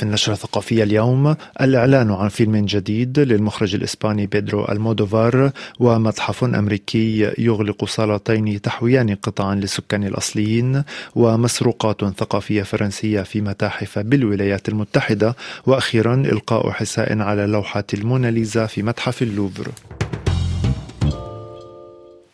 في النشرة الثقافية اليوم الإعلان عن فيلم جديد للمخرج الإسباني بيدرو ألمودوفار ومتحف أمريكي يغلق صالتين تحويان قطعا للسكان الأصليين ومسروقات ثقافية فرنسية في متاحف بالولايات المتحدة وأخيرا إلقاء حساء على لوحة الموناليزا في متحف اللوفر.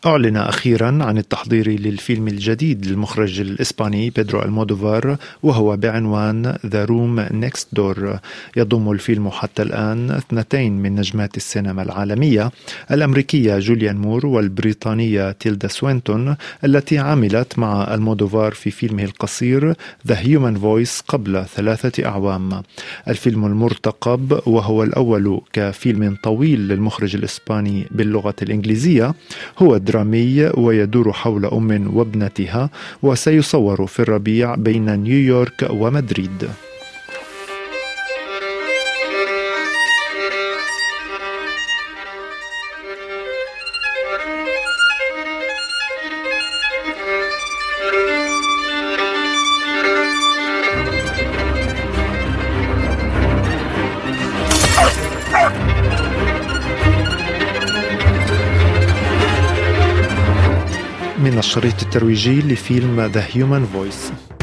أعلن أخيرا عن التحضير للفيلم الجديد للمخرج الإسباني بيدرو ألمودوفار وهو بعنوان ذا روم نيكست دور يضم الفيلم حتى الآن اثنتين من نجمات السينما العالمية الأمريكية جوليان مور والبريطانية تيلدا سوينتون التي عملت مع ألمودوفار في فيلمه القصير ذا هيومن فويس قبل ثلاثة أعوام. الفيلم المرتقب وهو الأول كفيلم طويل للمخرج الإسباني باللغة الإنجليزية هو درامي ويدور حول أم وابنتها وسيصور في الربيع بين نيويورك ومدريد. من الشريط الترويجي لفيلم The Human Voice.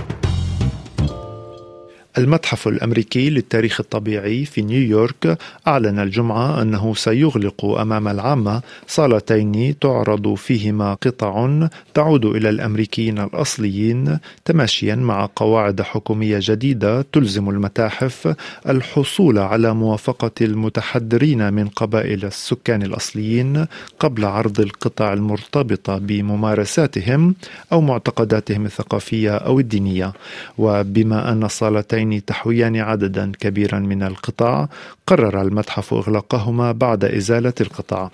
المتحف الأمريكي للتاريخ الطبيعي في نيويورك أعلن الجمعة أنه سيغلق أمام العامة صالتين تعرض فيهما قطع تعود إلى الأمريكيين الأصليين تماشيا مع قواعد حكومية جديدة تلزم المتاحف الحصول على موافقة المتحدرين من قبائل السكان الأصليين قبل عرض القطع المرتبطة بممارساتهم أو معتقداتهم الثقافية أو الدينية. وبما أن الصالتين اللذين تحويان عددا كبيرا من القطع قرر المتحف إغلاقهما بعد إزالة القطع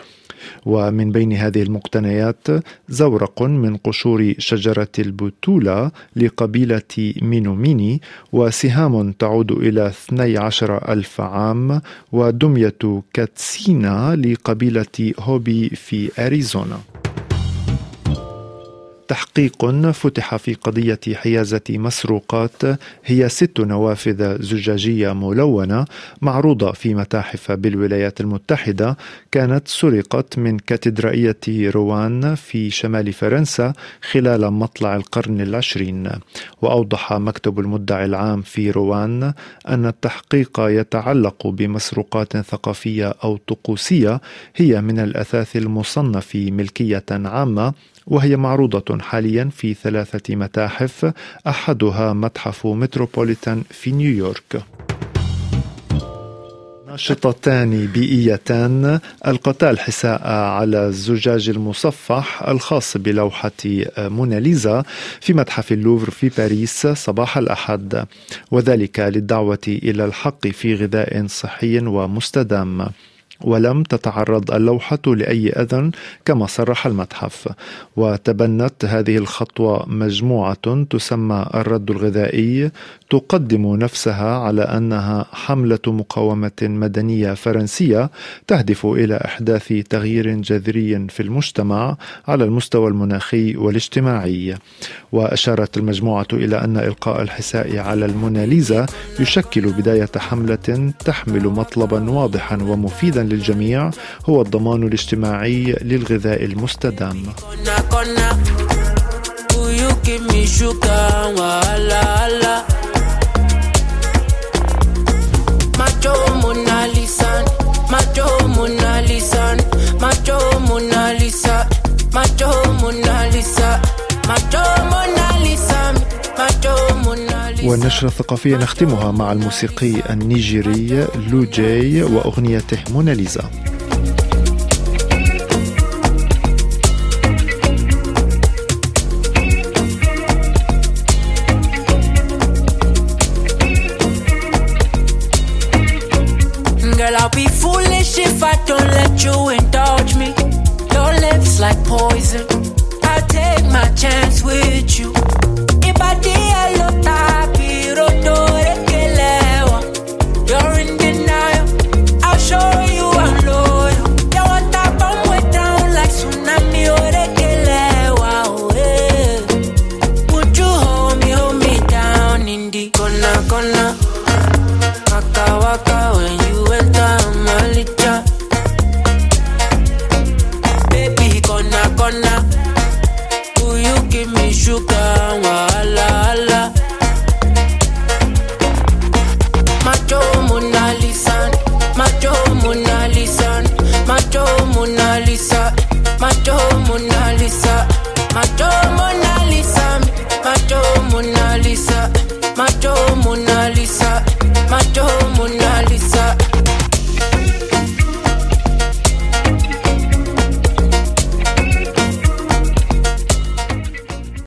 ومن بين هذه المقتنيات زورق من قشور شجرة البتولة لقبيلة مينوميني وسهام تعود إلى 12 ألف عام ودمية كاتسينا لقبيلة هوبي في أريزونا. تحقيق فتح في قضية حيازة مسروقات هي ست نوافذ زجاجية ملونة معروضة في متاحف بالولايات المتحدة. كانت سرقت من كاتدرائية روان في شمال فرنسا خلال مطلع القرن العشرين. وأوضح مكتب المدعي العام في روان أن التحقيق يتعلق بمسروقات ثقافية أو طقوسية هي من الأثاث المصنف ملكية عامة وهي معروضة حاليا في ثلاثة متاحف أحدها متحف متروبوليتان في نيويورك. ناشطتان بيئيتان ألقتا الحساء على الزجاج المصفح الخاص بلوحة موناليزا في متحف اللوفر في باريس صباح الأحد. وذلك للدعوة إلى الحق في غذاء صحي ومستدام. ولم تتعرض اللوحة لأي أذى كما صرح المتحف. وتبنت هذه الخطوة مجموعة تسمى الرد الغذائي تقدم نفسها على أنها حملة مقاومة مدنية فرنسية تهدف إلى إحداث تغيير جذري في المجتمع على المستوى المناخي والاجتماعي. وأشارت المجموعة إلى أن إلقاء الحساء على الموناليزا يشكل بداية حملة تحمل مطلبا واضحا ومفيدا للجميع هو الضمان الاجتماعي للغذاء المستدام. والنشرة الثقافية نختمها مع الموسيقي النيجيري لو جاي وأغنيته موناليزا Girl, I'll be foolish if I don't let you indulge me. Your lips like poison. ajudar